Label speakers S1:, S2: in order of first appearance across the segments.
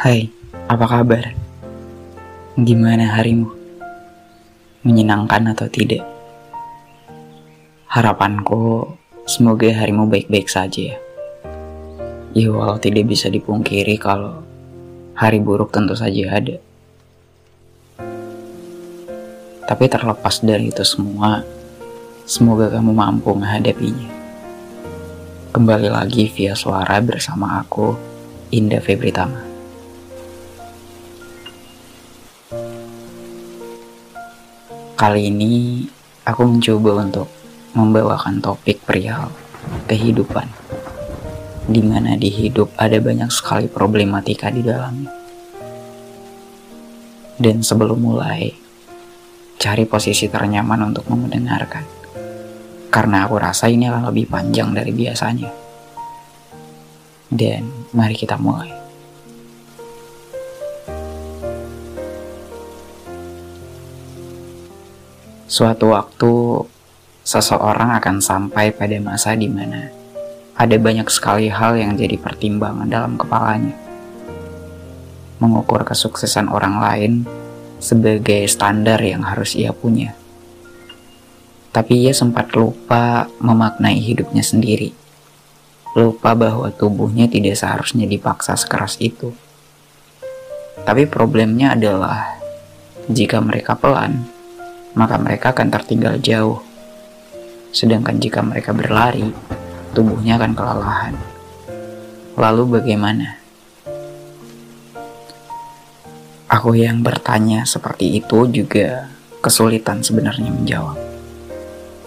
S1: Hai, apa kabar? Gimana harimu? Menyenangkan atau tidak? Harapanku semoga harimu baik-baik saja ya. Ya walau tidak bisa dipungkiri kalau hari buruk tentu saja ada. Tapi terlepas dari itu semua, semoga kamu mampu menghadapinya. Kembali lagi via suara bersama aku, Indah Febritama. Kali ini aku mencoba untuk membawakan topik perihal kehidupan. Di mana di hidup ada banyak sekali problematika di dalamnya. Dan sebelum mulai, cari posisi ternyaman untuk mendengarkan karena aku rasa ini akan lebih panjang dari biasanya. Dan mari kita mulai. Suatu waktu, seseorang akan sampai pada masa di mana ada banyak sekali hal yang jadi pertimbangan dalam kepalanya. Mengukur kesuksesan orang lain sebagai standar yang harus ia punya tapi ia sempat lupa memaknai hidupnya sendiri. Lupa bahwa tubuhnya tidak seharusnya dipaksa sekeras itu. Tapi problemnya adalah jika mereka pelan, maka mereka akan tertinggal jauh. Sedangkan jika mereka berlari, tubuhnya akan kelelahan. Lalu bagaimana? Aku yang bertanya seperti itu juga kesulitan sebenarnya menjawab.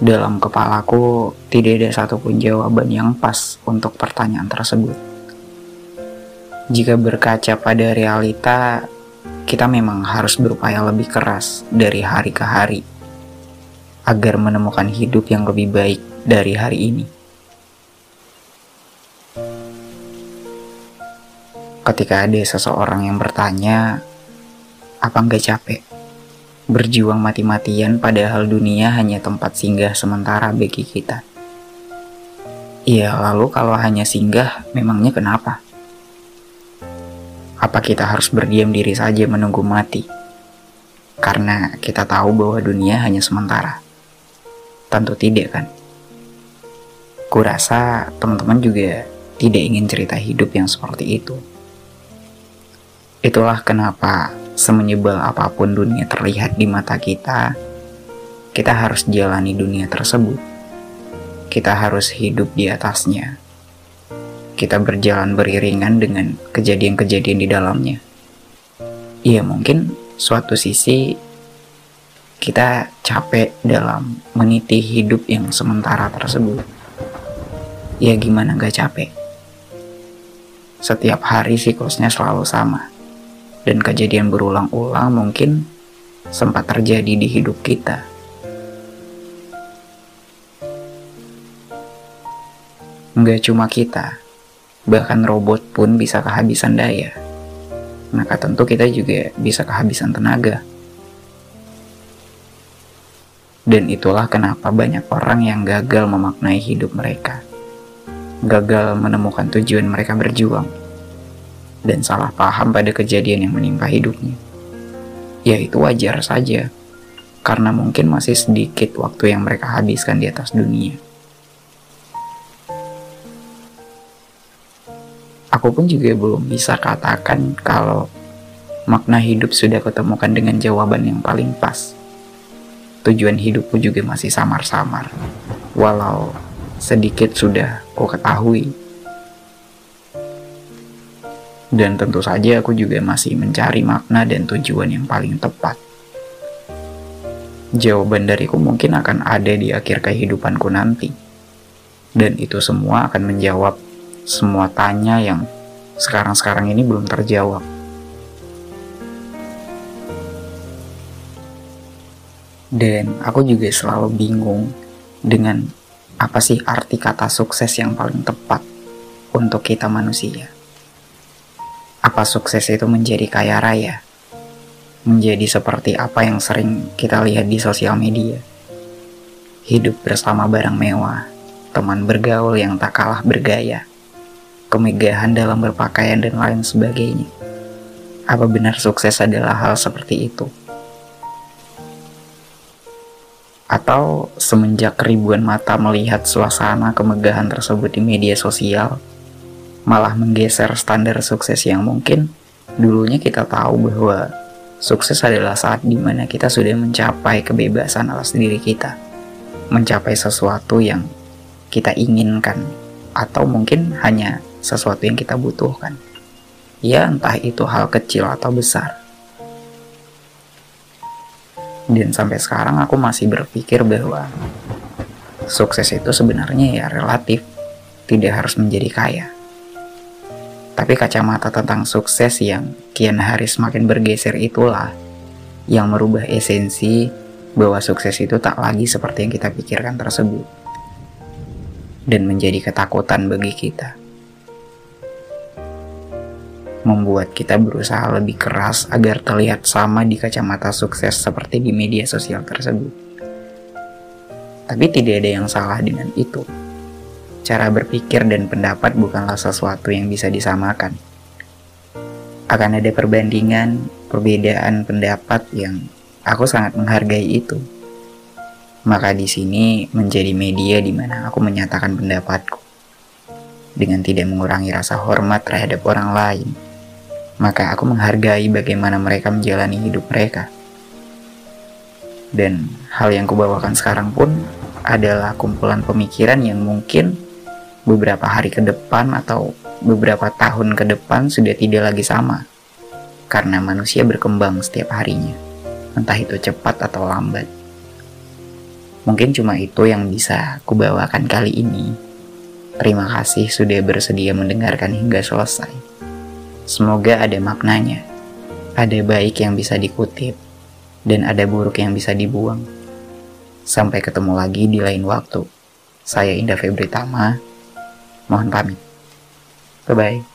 S1: Dalam kepalaku tidak ada satupun jawaban yang pas untuk pertanyaan tersebut. Jika berkaca pada realita, kita memang harus berupaya lebih keras dari hari ke hari agar menemukan hidup yang lebih baik dari hari ini. Ketika ada seseorang yang bertanya, "Apa nggak capek?" berjuang mati-matian padahal dunia hanya tempat singgah sementara bagi kita. Iya, lalu kalau hanya singgah, memangnya kenapa? Apa kita harus berdiam diri saja menunggu mati? Karena kita tahu bahwa dunia hanya sementara. Tentu tidak kan? Kurasa teman-teman juga tidak ingin cerita hidup yang seperti itu. Itulah kenapa semenyebal apa pun dunia terlihat di mata kita, kita harus jalani dunia tersebut. Kita harus hidup di atasnya. Kita berjalan beriringan dengan kejadian-kejadian di dalamnya. Iya, mungkin suatu sisi kita capek dalam meniti hidup yang sementara tersebut. Ya gimana gak capek? Setiap hari siklusnya selalu sama dan kejadian berulang-ulang mungkin sempat terjadi di hidup kita. Nggak cuma kita, bahkan robot pun bisa kehabisan daya. Maka tentu kita juga bisa kehabisan tenaga. Dan itulah kenapa banyak orang yang gagal memaknai hidup mereka. Gagal menemukan tujuan mereka berjuang dan salah paham pada kejadian yang menimpa hidupnya. Ya itu wajar saja, karena mungkin masih sedikit waktu yang mereka habiskan di atas dunia. Aku pun juga belum bisa katakan kalau makna hidup sudah ketemukan dengan jawaban yang paling pas. Tujuan hidupku juga masih samar-samar, walau sedikit sudah ku ketahui dan tentu saja aku juga masih mencari makna dan tujuan yang paling tepat. Jawaban dariku mungkin akan ada di akhir kehidupanku nanti. Dan itu semua akan menjawab semua tanya yang sekarang-sekarang ini belum terjawab. Dan aku juga selalu bingung dengan apa sih arti kata sukses yang paling tepat untuk kita manusia. Apa sukses itu menjadi kaya raya? Menjadi seperti apa yang sering kita lihat di sosial media. Hidup bersama barang mewah, teman bergaul yang tak kalah bergaya, kemegahan dalam berpakaian dan lain sebagainya. Apa benar sukses adalah hal seperti itu? Atau semenjak ribuan mata melihat suasana kemegahan tersebut di media sosial, malah menggeser standar sukses yang mungkin dulunya kita tahu bahwa sukses adalah saat di mana kita sudah mencapai kebebasan atas diri kita, mencapai sesuatu yang kita inginkan, atau mungkin hanya sesuatu yang kita butuhkan. Ya, entah itu hal kecil atau besar. Dan sampai sekarang aku masih berpikir bahwa sukses itu sebenarnya ya relatif, tidak harus menjadi kaya. Tapi kacamata tentang sukses yang kian hari semakin bergeser itulah yang merubah esensi bahwa sukses itu tak lagi seperti yang kita pikirkan tersebut. Dan menjadi ketakutan bagi kita membuat kita berusaha lebih keras agar terlihat sama di kacamata sukses seperti di media sosial tersebut. Tapi tidak ada yang salah dengan itu. Cara berpikir dan pendapat bukanlah sesuatu yang bisa disamakan. Akan ada perbandingan, perbedaan pendapat yang aku sangat menghargai itu. Maka di sini menjadi media di mana aku menyatakan pendapatku dengan tidak mengurangi rasa hormat terhadap orang lain maka aku menghargai bagaimana mereka menjalani hidup mereka. Dan hal yang kubawakan sekarang pun adalah kumpulan pemikiran yang mungkin beberapa hari ke depan atau beberapa tahun ke depan sudah tidak lagi sama. Karena manusia berkembang setiap harinya, entah itu cepat atau lambat. Mungkin cuma itu yang bisa kubawakan kali ini. Terima kasih sudah bersedia mendengarkan hingga selesai. Semoga ada maknanya, ada baik yang bisa dikutip, dan ada buruk yang bisa dibuang. Sampai ketemu lagi di lain waktu. Saya Indah Febri Tama, mohon pamit. Bye-bye.